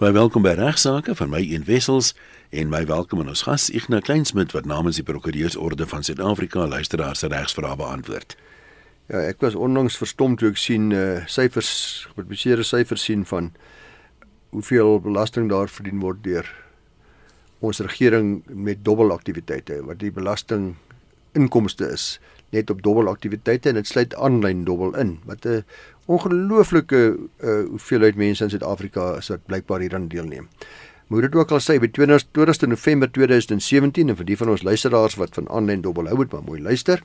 Baie welkom by Regsake van my een wessels en my welkom aan ons gas Ignas Kleinsmid wat namens die Prokureursorde van Suid-Afrika luisteraars se regsvrae beantwoord. Ja, ek was onlangs verstom toe ek sien uh syfers, gepubliseerde syfers sien van hoeveel belasting daar verdien word deur ons regering met dobbelaktiwiteite wat die belasting inkomste is net op dobbelaktiwiteite en dit sluit aanlyn dobbel in wat 'n ongelooflike uh, hoeveelheid mense in Suid-Afrika is wat blykbaar hieraan deelneem. Moet dit ook al sê by 20 November 2017 en vir die van ons luisteraars wat van aanlyn dobbel hou moet maar mooi luister.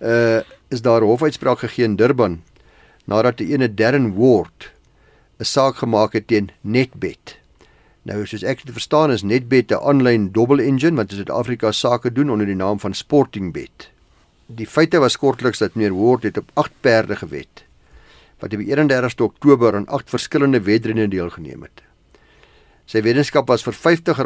uh is daar 'n hofuitspraak gegee in Durban nadat 'n ene Darren Ward 'n saak gemaak het teen Netbet. Nou soos ek dit verstaan is Netbet 'n aanlyn dobbel engine wat in Suid-Afrika sake doen onder die naam van Sportingbet die feite was kortliks dat meneer Ward het op 8 perde gewed wat op 31 Oktober aan 8 verskillende wedrenne deelgeneem het. Sy weddenskap was vir R50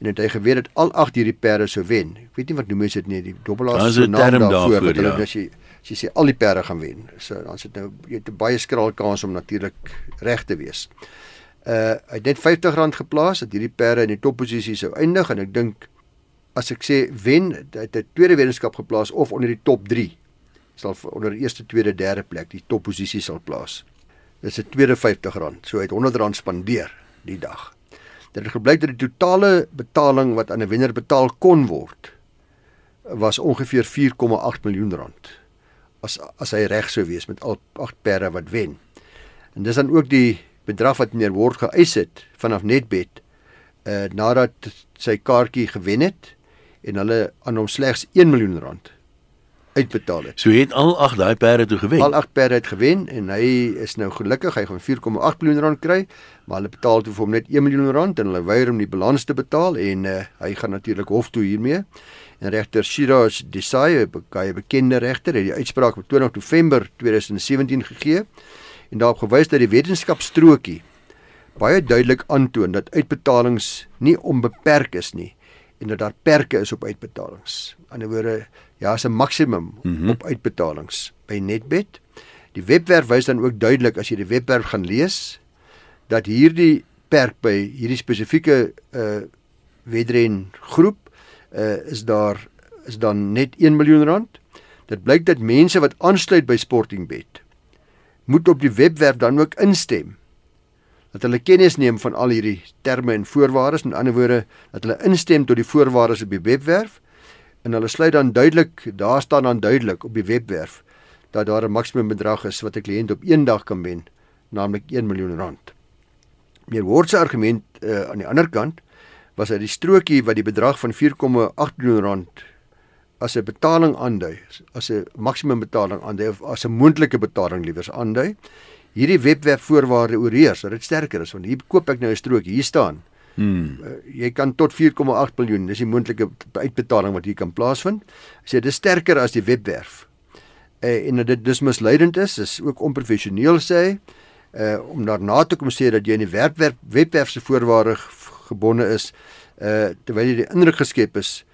en het hy geweet dat al 8 hierdie perde sou wen. Ek weet nie wat noem jy dit nie, die dobbelaars se naam daarvoor dat hulle ja. as jy as jy sê al die perde gaan wen. So dan sit nou jy het 'n baie skraal kans om natuurlik reg te wees. Uh hy het net R50 geplaas dat hierdie perde in die topposisie sou eindig en ek dink as ek sê wen het 'n tweede wetenskap geplaas of onder die top 3 sal onder die eerste, tweede, derde plek die topposisie sal plaas. Dis 'n tweede R50. So hy het R100 spandeer die dag. Dit het gebleik dat die totale betaling wat aan 'n wenner betaal kon word was ongeveer 4,8 miljoen rand. As as hy reg sou wees met al 8 perde wat wen. En dis dan ook die bedrag wat meneer word geëis het vanaf Netbet uh nadat sy kaartjie gewen het en hulle aan hom slegs 1 miljoen rand uitbetaal het. So het al 8 daai perde toe gewen. Al 8 perde het gewen en hy is nou gelukkig, hy gaan 4,8 miljoen rand kry, maar hulle betaal toe vir hom net 1 miljoen rand en hulle weier om die balans te betaal en uh, hy gaan natuurlik hof toe hiermee. En regter Shiraz Desai, 'n bekende regter, het die uitspraak op 20 November 2017 gegee en daarop gewys dat die wetenskapstrokie baie duidelik aantoon dat uitbetalings nie onbeperk is nie en dat daar perke is op uitbetalings. Aan die ander woorde, ja, is 'n maksimum mm -hmm. op uitbetalings by Netbet. Die webwerf wys dan ook duidelik as jy die webwerf gaan lees dat hierdie perk by hierdie spesifieke uh wedren groep uh is daar is dan net 1 miljoen rand. Dit blyk dat mense wat aansluit by Sportingbet moet op die webwerf dan ook instem dat hulle kennis neem van al hierdie terme en voorwaardes, met ander woorde dat hulle instem tot die voorwaardes op die webwerf en hulle sluit dan duidelik, daar staan dan duidelik op die webwerf dat daar 'n maksimum bedrag is wat 'n kliënt op een dag kan wen, naamlik 1 miljoen rand. Meer woordse argument uh, aan die ander kant was dat die strokie wat die bedrag van 4,8 miljoen rand as 'n betaling aandui, as 'n maksimum betaling aandui of as 'n moontlike betaling liewers aandui, hierdie webwerf voorwaarde oorheers dat dit sterker is want hier koop ek nou 'n strook hier staan. Hmm. Uh, jy kan tot 4,8 miljoen, dis die moontlike uitbetaling wat hier kan plaasvind. As jy dit sterker as die webwerf. Uh, en dit dis misleidend is, is ook onprofessioneel sê uh om daarna te kom sê dat jy in die webwerf webwerf se voorwaarde gebonde is uh terwyl jy die indruk geskep is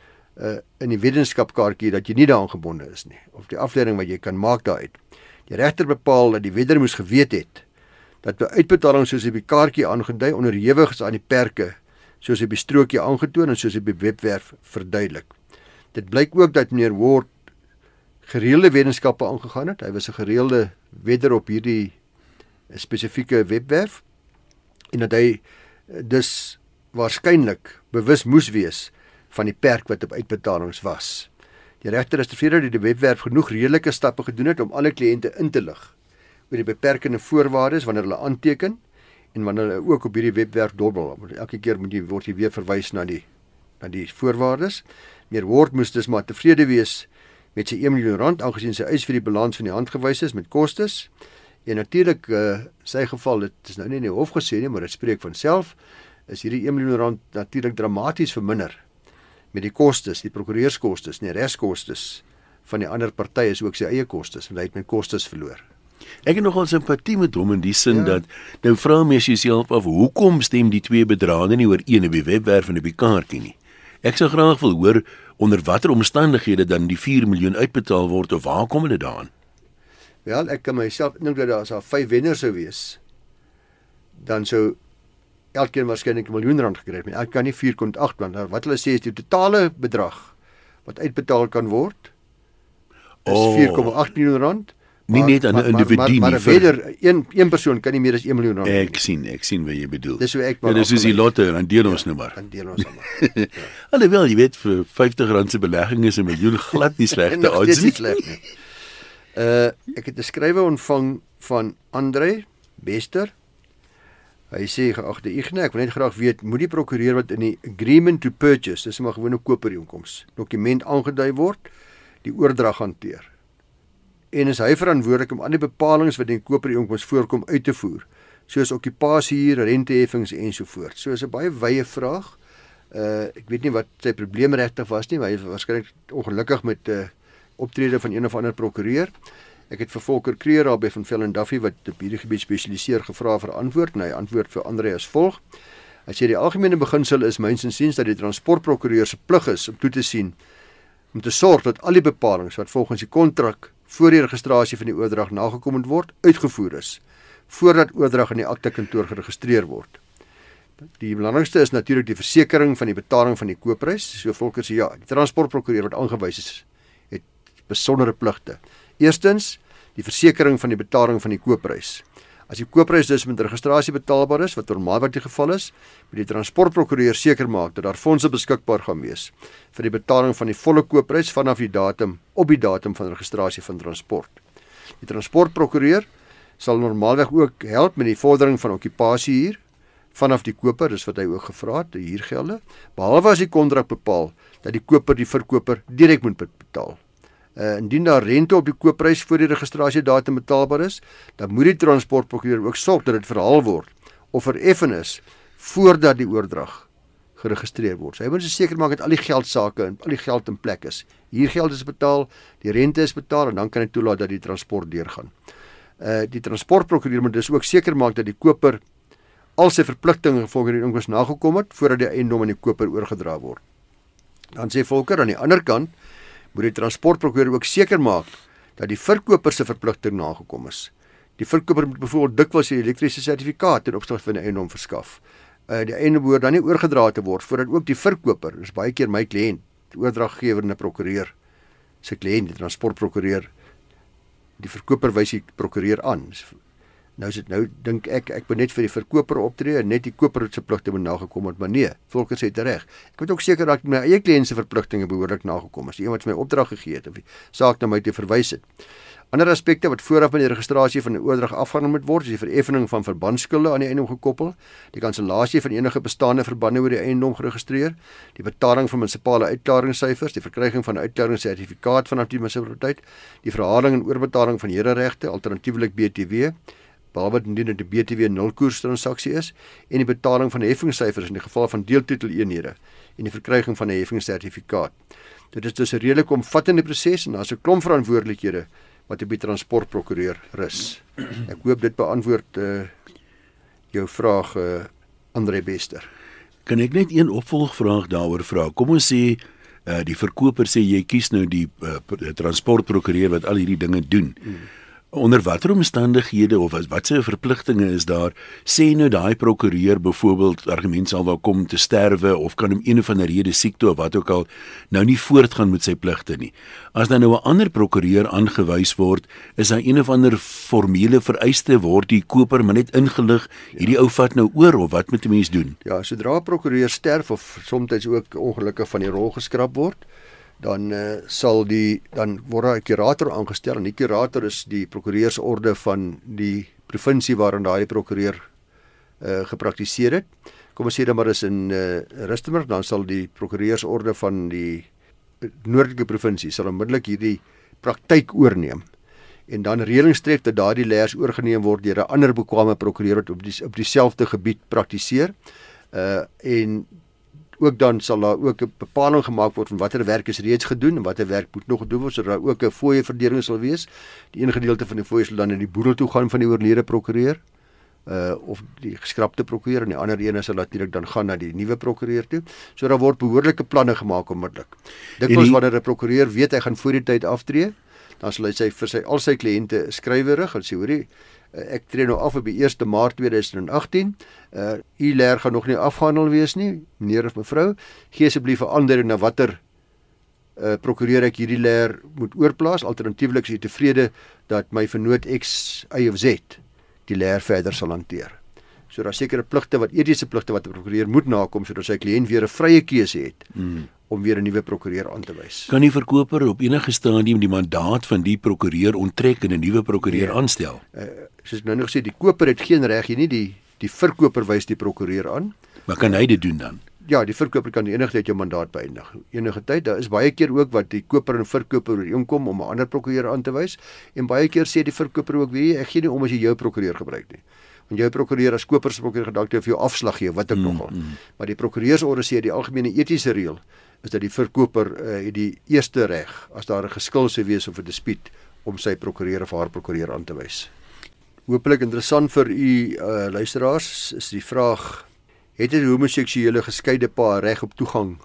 uh in die wetenskapkaartjie dat jy nie daaraan gebonde is nie of die afleiding wat jy kan maak daaruit. Die regter bepaal dat die wedder moes geweet het dat by uitbetaling soos op die kaartjie aangedui onderhewig is aan die perke soos op die strokie aangetoon en soos op die webwerf verduidelik. Dit blyk ook dat meneer Ward gereelde wetenskappe aangegaan het. Hy was 'n gereelde wedder op hierdie spesifieke webwerf en dat hy dus waarskynlik bewus moes wees van die perk wat op uitbetalings was. Die regter is tevrede dat die webwerf genoeg redelike stappe gedoen het om alle kliënte in te lig oor die beperkende voorwaardes wanneer hulle aanteken en wanneer hulle ook op hierdie webwerf dobbel. Elke keer moet jy word jy weer verwys na die na die voorwaardes. Meer word moes dus maar tevrede wees met sy 1 miljoen rand aangesien sy eis vir die balans van die hand gewys is met kostes. En natuurlik uh, sy geval dit is nou nie in die hof gesê nie, maar dit spreek van self is hierdie 1 miljoen rand natuurlik dramaties verminder met die kostes, die prokureurskostes, nie regskostes van die ander partye is ook sy eie kostes, want hy het met kostes verloor. Ek het nogal simpatie met hom in die sin ja. dat nou vra mens jouself af hoekom stem die twee bedrade nie oor een op die webwerf en op die kaartjie nie. Ek sou graag wil hoor onder watter omstandighede dan die 4 miljoen uitbetaal word of waar kom dit daaraan? Wel, ek kan myself dink dat daar as daar 5 wenners sou wees, dan sou elkeen waarskynlik 'n miljoen rand gekry het, maar ek kan nie 4.8 want wat hulle sê is die totale bedrag wat uitbetaal kan word is Oh. 4.8 miljoen rand. Nie net aan 'n individu maar, nie, maar, maar vir- verder een een persoon kan nie meer as 1 miljoen rand. Ek sien, ek sien wat jy bedoel. Dis hoe ek Ja, dis soos die lotte, dan deel ons nou maar. dan deel ons almal. Alhoewel, jy weet vir R50 se belegging is 'n miljoen glad nie slegte odds nie. nie sleg nie. Uh ek het 'n skrywe ontvang van Andre Bester. Hy sê geagte Igne, ek wil net graag weet, moet die prokureur wat in die agreement to purchase, dis maar gewone koopooreenkoms, dokument aangedui word, die oordrag hanteer. En is hy verantwoordelik om al die bepalinge wat in die koopooreenkoms voorkom uit te voer, soos okkupasiehuur, renteheffings ensovoorts. So is 'n baie wye vraag. Uh ek weet nie wat sy probleem regtig was nie, maar hy is waarskynlik ongelukkig met 'n uh, optrede van een of ander prokureur. Ek het vir Volker Kreer daar by van Velden Duffy wat op hierdie gebied spesialiseer gevra vir antwoord en hy antwoord vir Andre as volg. Hy sê die algemene beginsel is myns insiens dat die transportprokureur se plig is om toe te sien om te sorg dat al die bepalinge wat volgens die kontrak voor die registrasie van die oordrag nagekom word, uitgevoer is voordat oordrag in die akte kantoor geregistreer word. Die belangrikste is natuurlik die versekering van die betaling van die koopprys. So Volker sê ja, die transportprokureur wat aangewys is, het besondere pligte. Eerstens, die versekering van die betaling van die koopprys. As die koopprys dus met registrasie betaalbaar is, wat normaalweg die geval is, moet die transportprokureur seker maak dat daar fondse beskikbaar gaan wees vir die betaling van die volle koopprys vanaf die datum op die datum van registrasie van transport. Die transportprokureur sal normaalweg ook help met die vordering van okkupasiehuur vanaf die koper, dis wat hy ook gevra het, die huurgelde, behalwe as die kontrak bepaal dat die koper die verkoper direk moet betaal. Uh indien daar rente op die koopprys voor die registrasiedatum betaalbaar is, dan moet die transportprokureur ook sorg dat dit verhaal word of vereffen is voordat die oordrag geregistreer word. So hy moet seker maak dat al die geldsaake en al die geld in plek is. Hier geld is betaal, die rente is betaal en dan kan hy toelaat dat die transport deurgaan. Uh die transportprokureur moet dus ook seker maak dat die koper al sy verpligtinge volgens die inkomste nagekom het voordat die eiendom aan die koper oorgedra word. Dan sê Volker aan die ander kant moet die transportprokureur ook seker maak dat die verkoper se verpligting nagekom is. Die verkoper moet byvoorbeeld dikwels 'n elektriese sertifikaat ten opsigte van die eiendom verskaf. Uh die eiendom behoort dan nie oorgedra te word voordat ook die verkoper, dis baie keer my kliënt, die oordraggewer en 'n prokureur se kliënt, die transportprokureur die verkoper wys die prokureur aan. Nou is dit nou dink ek ek moet net vir die verkoper optree en net die koper se pligte moet nagekom word, maar nee, Volker sê dit reg. Ek moet ook seker dat my eie kliënt se verpligtinge behoorlik nagekom is. Die een wat vir my opdrag gegee het of die saak na my toe verwys het. Ander aspekte wat vooraf met die registrasie van 'n oordrag afgehandel moet word, is die vereffening van verbandskulde aan die eiendom gekoppel, die kansellasie van enige bestaande verbande oor die eiendom geregistreer, die betaling van munisipale uitklaringssyfers, die verkryging van 'n uitklaringssertifikaat vanaf die munisipaliteit, die verhaling en oorbetaling van hereregte, alternatiefelik BTW, behalwe indien dit 'n BTW nulkoers transaksie is, en die betaling van heffingssyfers in die geval van deeltiteleenhede en die verkryging van 'n heffingssertifikaat. Dit is dus 'n redelik omvattende proses en daar's 'n klomp verantwoordelikhede wat op die transportprokureur rus. Ek hoop dit beantwoord uh jou vraag uh Andre Bester. Kan ek net een opvolgvraag daaroor vra? Kom ons sê uh die verkoper sê jy kies nou die uh, transportprokureur wat al hierdie dinge doen. Hmm. Onder watter omstandighede of as watse verpligtinge is daar sê nou daai prokureur byvoorbeeld argument sal wel kom te sterwe of kan hom een of ander rede siekte of wat ook al nou nie voortgaan met sy pligte nie. As dan nou 'n ander prokureur aangewys word, is daar een of ander formele vereiste word die koper maar net ingelig, hierdie ou vat nou oor of wat moet 'n mens doen? Ja, sodra prokureur sterf of soms ook ongelukkig van die rol geskraap word, dan uh, sal die dan word daar 'n kurator aangestel en die kurator is die prokureursorde van die provinsie waarin daai prokureur uh, gepraktiseer het. Kom ons sê dan maar is in uh, Rustenburg, dan sal die prokureursorde van die noordelike provinsie sal onmiddellik hierdie praktyk oorneem en dan reëlings tref dat daardie leers oorgeneem word deur 'n ander bekwame prokureur wat op die op dieselfde gebied praktiseer. Uh en ook dan sal daar ook 'n bepaling gemaak word van watter werk is reeds gedoen en watter werk moet nog gedoen word sodat daar ook 'n fooie verdeling sal wees. Die een gedeelte van die fooie sal dan in die boedel toe gaan van die oorlede prokureur uh of die geskrapte prokureur en die ander een sal natuurlik dan gaan na die nuwe prokureur toe. So daar word behoorlike planne gemaak onmiddellik. Dikwels wanneer 'n prokureur weet hy gaan voor die tyd aftree, dan sal hy sy vir sy al sy kliënte skrywerig en sê hoorie ek tree nou af op die 1 Maart 2018. Uh u leer gaan nog nie afgehandel wees nie, meneer of mevrou. Gee asseblief 'n ander na watter uh prokureur ek hierdie leer moet oorplaas. Alternatiefelik is u tevrede dat my vernoot X, Y of Z die leer verder sal hanteer. So daar sekere pligte wat etiese pligte wat 'n prokureur moet nakom sodat sy kliënt weer 'n vrye keuse het. Hmm om weer 'n nuwe prokureur aan te wys. Kan die verkoper op enige stadium die mandaat van die prokureur onttrek en 'n nuwe prokureur nee. aanstel? Uh, soos nou nog sê, die koper het geen reg hier nie, die die verkoper wys die prokureur aan. Maar kan hy dit doen dan? Ja, die verkoper kan enige tyd jou mandaat beëindig. Enige tyd. Daar is baie keer ook wat die koper en verkoper ooreenkom om 'n ander prokureur aan te wys en baie keer sê die verkoper ook, "Wie, ek gee nie om as jy jou prokureur gebruik nie." want jou prokureur as koper se prokureur gedagte vir jou afslag gee wat ek mm, nogal. Mm. Maar die prokureursorde sê die algemene etiese reël is dat die verkoper uh, het die eerste reg as daar 'n geskil sou wees of 'n dispuut om sy prokureur of haar prokureur aan te wys. Hoopelik interessant vir u uh, luisteraars is die vraag: het 'n homoseksuele geskeide pa reg op toegang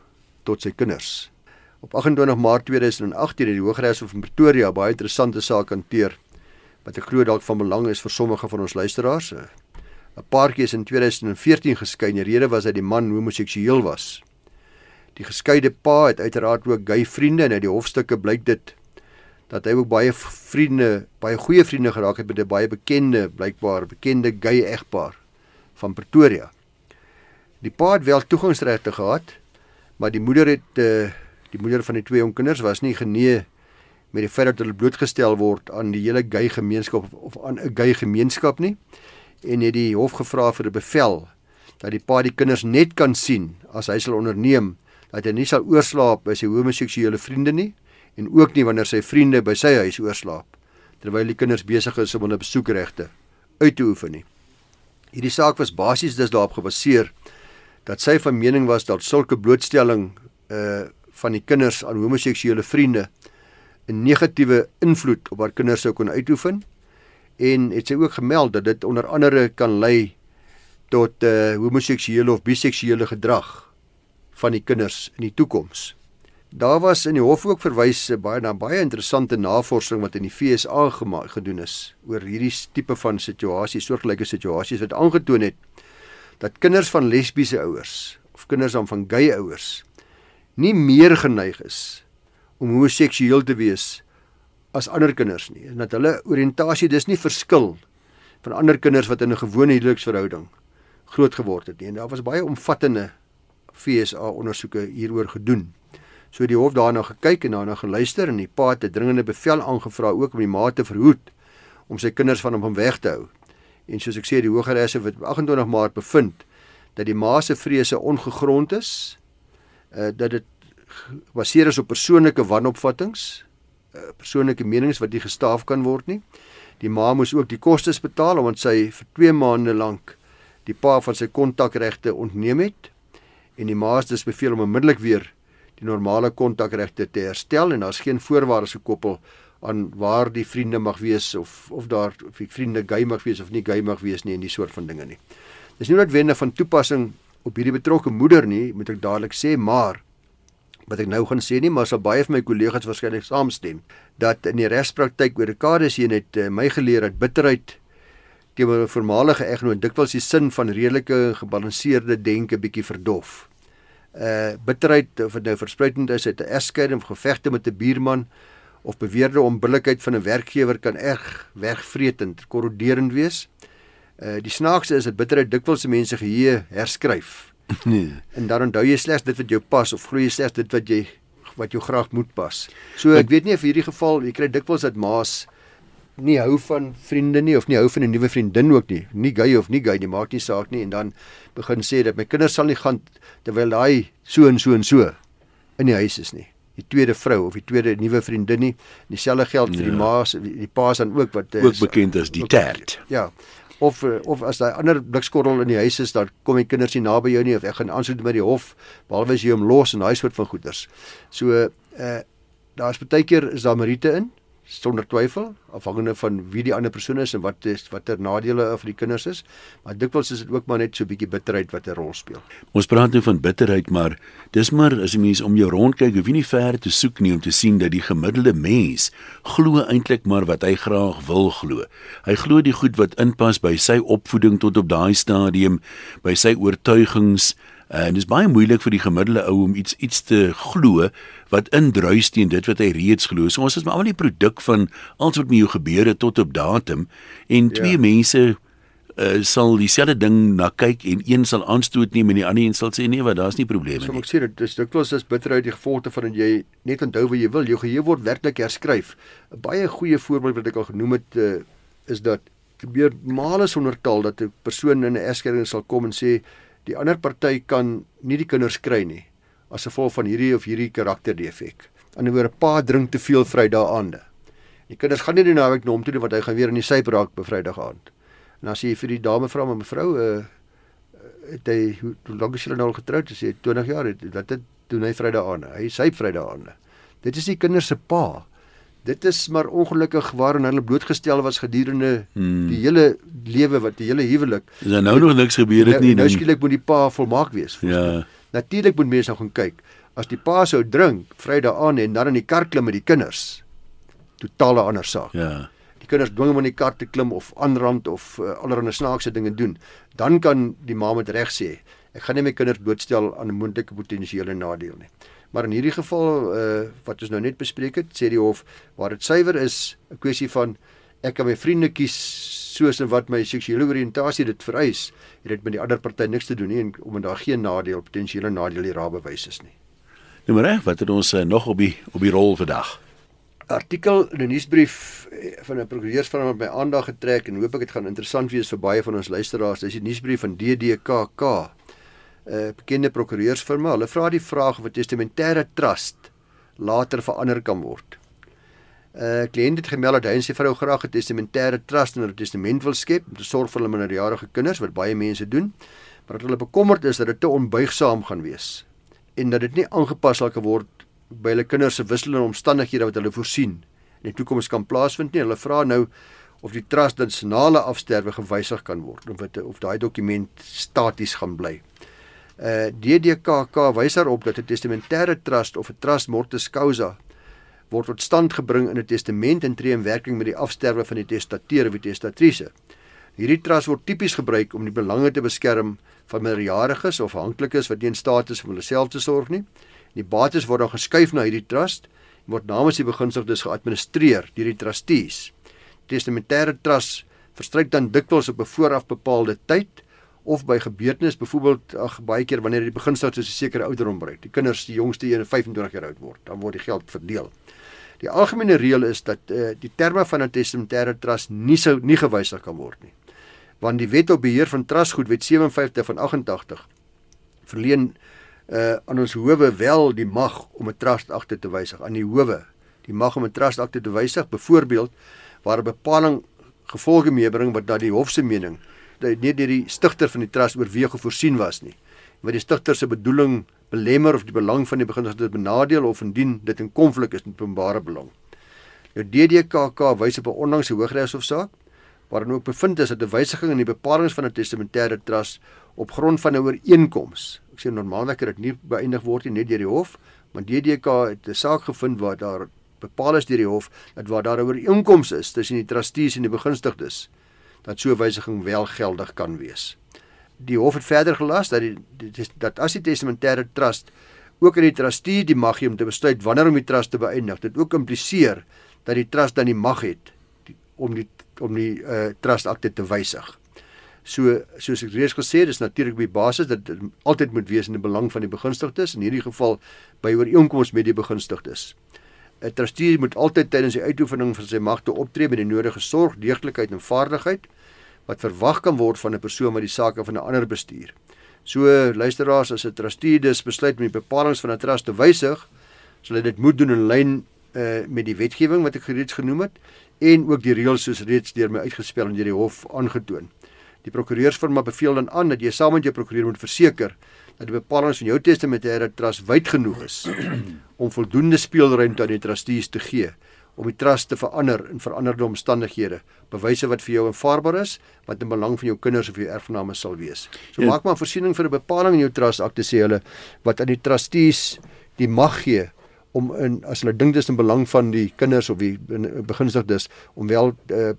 tot sy kinders? Op 28 Maart 2018 het die Hooggeregshof in Pretoria baie interessante saak hanteer wat ek glo dalk van belang is vir sommige van ons luisteraars. 'n Paartjie is in 2014 geskei. Die rede was dat die man homoseksueel was. Die geskeide pa het uiteraard ook gay vriende en uit die hofstukke blyk dit dat hy ook baie vriende, baie goeie vriende geraak het met 'n baie bekende, blykbaar bekende gay egpaar van Pretoria. Die pa het wel toegangsregte gehad, maar die moeder het uh, die moeder van die twee jong kinders was nie genee met die feit dat hulle blootgestel word aan die hele gay gemeenskap of aan 'n gay gemeenskap nie en het die hof gevra vir 'n bevel dat die pa die kinders net kan sien as hy sal onderneem dat hy nie sal oorslaap by sy homoseksuele vriende nie en ook nie wanneer sy vriende by sy huis oorslaap terwyl die kinders besig is om hulle besoekregte uit te oefen nie. Hierdie saak was basies dus daarop gebaseer dat sy van mening was dat sulke blootstelling uh van die kinders aan homoseksuele vriende 'n negatiewe invloed op haar kinders sou kon uitoefen en het sy ook gemeld dat dit onder andere kan lei tot uh homoseksuele of biseksuele gedrag van die kinders in die toekoms. Daar was in die hof ook verwys eh, baie na baie interessante navorsing wat in die FSA gemaak gedoen is oor hierdie tipe van situasies, soortgelyke situasies wat aangetoon het dat kinders van lesbiese ouers of kinders van gay ouers nie meer geneig is om homoseksueel te wees as ander kinders nie. En dat hulle oriëntasie dis nie verskil van ander kinders wat in 'n gewone huweliksverhouding groot geword het nie. En daar was baie omvattende FSA ondersoeke hieroor gedoen. So die hof daarna gekyk en daarna geluister en die pa het 'n dringende bevel aangevra ook om die ma te verhoed om sy kinders van hom weg te hou. En soos ek sê die Hooggeregshof het 28 Maart bevind dat die ma se vrese ongegrond is, uh dat dit gebaseer is op persoonlike wanopvattinge, uh, persoonlike menings wat nie gestaaf kan word nie. Die ma moes ook die kostes betaal omdat sy vir 2 maande lank die pa van sy kontakregte ontneem het en die maas dis beveel om onmiddellik weer die normale kontakregte te herstel en daar's geen voorwaardes gekoppel aan waar die vriende mag wees of of daar of die vriende gay mag wees of nie gay mag wees nie en die soort van dinge nie. Dis nie noodwendig van toepassing op hierdie betrokke moeder nie, moet ek dadelik sê, maar wat ek nou gaan sê nie, maar sal baie van my kollegas waarskynlik saamstem dat in die regspraktyk oor dekades heen het uh, my geleer dat bitterheid teenoor 'n voormalige egnoot dikwels die sin van redelike gebalanseerde denke bietjie verdof uh bitterheid of dit nou verspruitend is uit 'n egskeiding of gevegte met 'n buurman of beweerde onbillikheid van 'n werkgewer kan erg wegvreetend, korroderend wees. Uh die snaakste is dat bitterheid dikwels mense geheue herskryf. Nee. En dan onthou jy slegs dit wat jou pas of glo jy slegs dit wat jy wat jou graag moet pas. So ek weet nie of hierdie geval jy kry dikwels dat maas nie hou van vriende nie of nie hou van 'n nuwe vriendin ook nie. Nie gay of nie gay nie, maak nie saak nie en dan begin sê dat my kinders sal nie gaan terwyl daai so en so en so in die huis is nie. Die tweede vrou of die tweede nuwe vriendin nie. Dieselfde geld vir ja. die ma's, die pa's dan ook wat ook bekend as die tat. Ja. Of of as daai ander blikskorrel in die huis is, dan kom die kinders nie naby jou nie of ek gaan aansoek by die hof behalwe as jy hom los en daai soort van goeders. So uh daar's baie keer is daar Marite in sonder twyfel afhangende van wie die ander persoon is en wat is watter nadele vir die kinders is maar dikwels is dit ook maar net so 'n bietjie bitterheid wat 'n rol speel. Ons praat nou van bitterheid maar dis maar as jy mens om jou rond kyk hoef jy nie ver te soek nie om te sien dat die gemiddelde mens glo eintlik maar wat hy graag wil glo. Hy glo die goed wat inpas by sy opvoeding tot op daai stadium, by sy oortuigings en dit is baie moeilik vir die gemiddelde ou om iets iets te glo wat indruis teen dit wat hy reeds glo. So ons is maar al die produk van alles wat met jou gebeur het tot op datum en twee ja. mense uh, sal dieselfde ding na kyk en een sal aanstoot neem en die ander een sal sê nee, wat daar's nie probleme nie. So ek sê dit is dikwels is bitter uit die gevolge van dat jy net onthou wat jy wil. Jou geheue word werklik herskryf. 'n Baie goeie voorbeeld wat ek al genoem het uh, is dat gebeur male sonder taal dat 'n persoon in 'n egskeiding sal kom en sê die ander party kan nie die kinders kry nie as gevolg van hierdie of hierdie karakterdefek. Aan die ander pa drink te veel Vrydag aande. Die kinders gaan nie die naweek na hom toe nie want hy gaan weer in die syp raak op Vrydag aand. En as jy vir die dame vra maar mevrou uh het hy hoe, hoe lank is julle nou al getroud? Sy sê 20 jaar het wat dit doen hy Vrydag aande. Hy syp Vrydag aande. Dit is die kinders se pa. Dit is maar ongelukkig waarin hulle blootgestel was gedurende hmm. die hele lewe wat die hele huwelik. Is nou nog niks gebeur het nie. Nou, nou skielik moet die pa volmaak wees. Ja. Natuurlik moet mense nou gaan kyk. As die pa sou drink Vrydag aan en dan in die kar klim met die kinders. Totale ander saak. Ja. Die kinders dwing hom in die kar te klim of aanrand of uh, allerlei snaakse dinge doen. Dan kan die ma met reg sê, ek gaan nie my kinders blootstel aan 'n moontlike potensiële nadeel nie. Maar in hierdie geval uh wat ons nou net bespreek het, sê die hof waar dit suiwer is 'n kwessie van ek kan my vriende kies soos en wat my seksuele oriëntasie dit vereis, het dit met die ander party niks te doen nie en omdat daar geen nadeel potensiële nadeel hier raak bewys is nie. Nou maar reg, wat het ons uh, nog op die op die rol vandag? Artikel in 'n nuusbrief eh, van 'n prokureursfirma wat my aandag getrek en hoop ek dit gaan interessant wees vir baie van ons luisteraars. Dis die nuusbrief van DDKK uh, bekende prokureursfirma. Hulle vra die vraag of 'n testamentêre trust later verander kan word. 'n uh, Kliënt het gemeld dat hy en sy vrou graag 'n testamentêre trust in 'n testament wil skep om te sorg vir hulle minderjarige kinders wat baie mense doen, maar dat hulle bekommerd is dat dit te onbuigsaam gaan wees en dat dit nie aangepas sal kan word by hulle kinders se wisselende omstandighede wat hulle voorsien in die toekoms kan plaasvind nie. Hulle vra nou of die trust dan se nale afsterwe gewysig kan word of wat of daai dokument staties gaan bly uh, eh, DDKK wys daarop dat 'n testamentêre trust of 'n trust mortis causa word tot stand gebring in 'n testament en tree in werking met die afsterwe van die testateur of die testatrice. Hierdie trust word tipies gebruik om die belange te beskerm van minderjariges of afhanklikes wat nie in staat is om hulle self te sorg nie. Die bates word dan geskuif na hierdie trust en word namens die begunstigdes geadministreer deur die trustees. Testamentêre trust verstryk dan dikwels op 'n vooraf bepaalde tyd of by gebeurtenis byvoorbeeld ag baie keer wanneer die begunstigdes 'n sekere ouderdom bereik. Die kinders, die jongste een 25 jaar oud word, dan word die geld verdeel. Die algemene reël is dat uh, die terme van 'n testamentêre trust nie sou nie gewysig kan word nie. Want die Wet op beheer van trustgoed, Wet 57 van 88, verleen uh aan ons howe wel die mag om 'n trustakte te wysig aan die howe. Die mag om 'n trustakte te wysig, byvoorbeeld waar 'n bepaling gevolge meebring wat dat die hof se mening nie deur die stigter van die trust oorweeg of voorsien was nie. Wat die stigter se bedoeling belemmer of die belang van die begunstigdes benadeel of indien dit in konflik is met openbare belang. Nou DDKK wys op 'n onlangse hooggeregshofsaak waarin ook bevind is dat 'n wysiging in die bepalinge van 'n testamentêre trust op grond van 'n ooreenkoms. Ek sê normaalweg het dit nie beëindig word nie net deur die hof, maar DDK het 'n saak gevind waar daar bepaal is deur die hof dat waar daar 'n ooreenkoms is tussen die trustees en die begunstigdes dat so 'n wysiging wel geldig kan wees. Die hof het verder gelas dat die, dat as die testamentêre trust ook in die trustee die mag het om te besluit wanneer om die trust te beëindig, dit ook impliseer dat die trust dan die mag het die, om die om die uh, trust akte te wysig. So soos ek reeds gesê het, is natuurlik op die basis dat dit altyd moet wees in die belang van die begunstigdes, in hierdie geval by ooreenkoms met die begunstigdes. 'n Trustee moet altyd tydens die uitoefening van sy magte optree met die nodige sorg, deeglikheid en vaardigheid wat verwag kan word van 'n persoon wat die sake van 'n ander bestuur. So luisteraars as 'n trustee dus besluit om die bepalinge van 'n trust te wysig, sal hy dit moet doen in lyn uh, met die wetgewing wat ek reeds genoem het en ook die reëls soos reeds deur my uitgespel en deur die hof aangetoon. Die prokureursfirma beveel dan aan dat jy saam met jou prokureur moet verseker dat die bepalinge van jou testamentêre trust wyd genoeg is om voldoende speelruimte aan die trustees te gee om die trust te verander in veranderde omstandighede, bewyse wat vir jou aanvaarbaar is, wat in belang van jou kinders of jou erfgename sal wees. So ja. maak maar voorsiening vir 'n bepaling in jou trust akte sê hulle wat aan die trustees die mag gee om in as hulle dink dis in belang van die kinders of die begunstigdes om wel uh,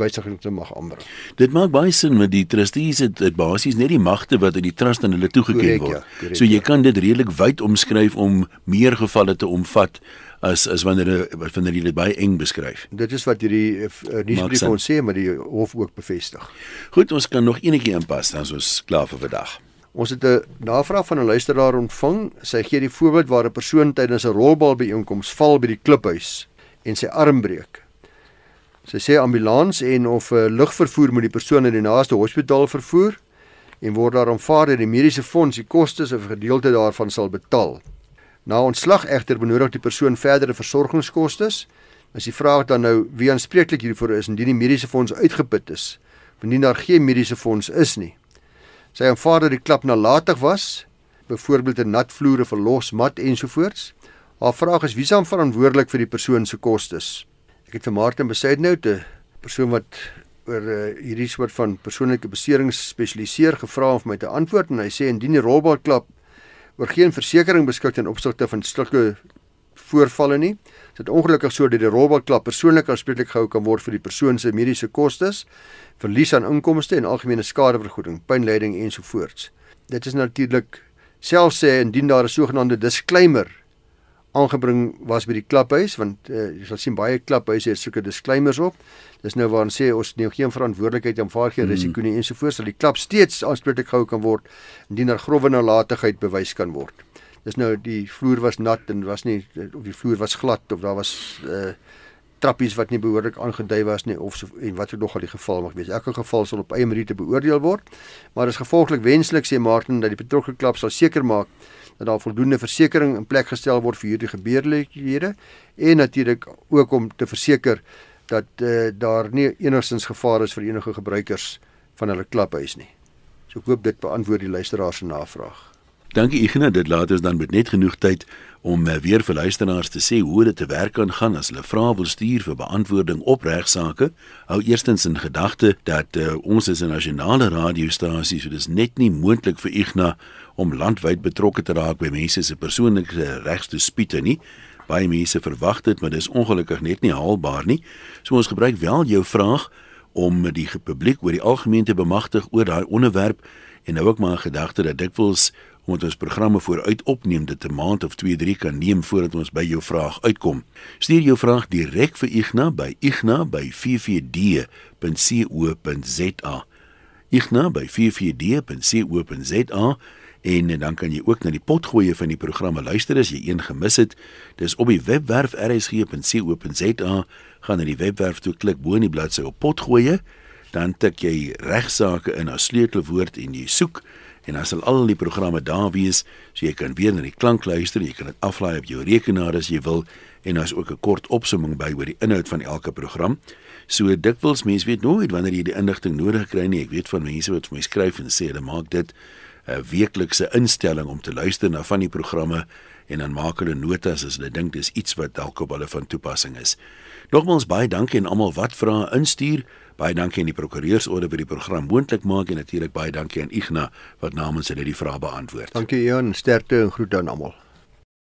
wysiging te mag aanbring. Dit maak baie sin met die trustees het, het basies net die magte wat uit die trust aan hulle toegeken word. Ja, correct, so jy ja. kan dit redelik wyd omskryf om meer gevalle te omvat as as wanneer wanneer jy dit baie eng beskryf. Dit is wat hierdie uh, nuusbrief ons sê maar die hof ook bevestig. Goed, ons kan nog enetjie inpas dan ons klaar vir vandag. Ons het 'n navraag van 'n luisteraar ontvang. Sy gee die voorbeeld waar 'n persoon tydens 'n rolbal byeenkoms val by die kliphuis en sy arm breek. Sy sê ambulans en of 'n uh, lugvervoer moet die persoon na die naaste hospitaal vervoer en word daar aanvaar dat die mediese fonds die kostes of gedeelte daarvan sal betaal. Na ontslag egter benodig die persoon verdere versorgingskoste. As die vraag dan nou wie aanspreeklik hiervoor is indien die mediese fonds uitgeput is, indien daar geen mediese fonds is nie. Sy aanvaar dat die klap nalatig was, byvoorbeeld 'n nat vloere verlos mat ensovoorts. Haar vraag is wie is verantwoordelik vir die persoon se kostes? Ek het vir Martin Besuidnout, 'n persoon wat oor uh, hierdie soort van persoonlike beserings spesialiseer, gevra om vir my te antwoord en hy sê indien die rolbal klap oor geen versekerings beskik ten opsigte van sulke voorvalle nie, dit ongelukkig so dat die rolbal klap persoonlik aanspreeklik gehou kan word vir die persoon se mediese kostes, verlies aan inkomste en algemene skadevergoeding, pynlyding ensovoorts. Dit is natuurlik selfs sê indien daar 'n sogenaamde disclaimer aangebring was by die klaphuis want uh, jy sal sien baie klaphuise het sulke disclaimers op. Dis nou waar ons sê ons neem geen verantwoordelikheid en vaar geen hmm. risiko nie ensovoorts sal die klap steeds aanspreeklik gehou kan word indien daar grove nalatigheid bewys kan word. Dis nou die vloer was nat en was nie of die vloer was glad of daar was uh, trappies wat nie behoorlik aangedui was nie of so, en wat ook nog al die geval mag wees. Elke geval sal op eie meriete beoordeel word. Maar dis gevolglik wenslik sê Martin dat die betrokke klap sal seker maak dat daar voldoende versekerings in plek gestel word vir hierdie gebeurlikhede en natuurlik ook om te verseker dat uh, daar nie enigstens gevaar is vir enige gebruikers van hulle klaphuis nie. So ek hoop dit beantwoord die luisteraar se navraag. Dankie Ignas, dit laat ons dan met net genoeg tyd om uh, weer vir luisteraars te sê hoe dit te werk kan gaan as hulle vrae wil stuur vir beantwoording op regsaake. Hou eerstens in gedagte dat uh, ons is 'n nasionale radiostasie, so dis net nie moontlik vir Ignas om landwyd betrokke te raak by mense se persoonlike regstespiete nie. Baie mense verwag dit, maar dis ongelukkig net nie haalbaar nie. So ons gebruik wel jou vraag om die publiek oor die algemeen te bemagtig oor daai onderwerp en nou ook maar 'n gedagte dat dikwels omdat ons programme vooruit opneem dit 'n maand of 2, 3 kan neem voordat ons by jou vraag uitkom. Stuur jou vraag direk vir Igna by igna@ffd.co.za. igna@ffd.co.za en dan kan jy ook na die potgoeie van die programme luister as jy een gemis het. Dis op die webwerf rsg.co.za. Gaan na die webwerf toe klik bo in die bladsy op potgoeie, dan tik jy regsaake in as sleutelwoord en jy soek en dan sal al die programme daar wees, so jy kan weer na die klank luister, jy kan dit aflaai op jou rekenaar as jy wil en daar's ook 'n kort opsomming by oor die inhoud van elke program. So dikwels mense weet nooit wanneer jy die inligting nodig kry nie. Ek weet van mense wat vir my skryf en sê hulle maak dit 'n weeklikse instelling om te luister na van die programme en dan maak hulle notas as hulle dink dis iets wat dalk op hulle van toepassing is. Nogmaals baie dankie aan almal wat vra instuur. Baie dankie aan die prokureursorde vir die program moontlik maak en natuurlik baie dankie aan Ignas wat namens hulle die vrae beantwoord. Dankie Jan, sterkte en groete aan almal.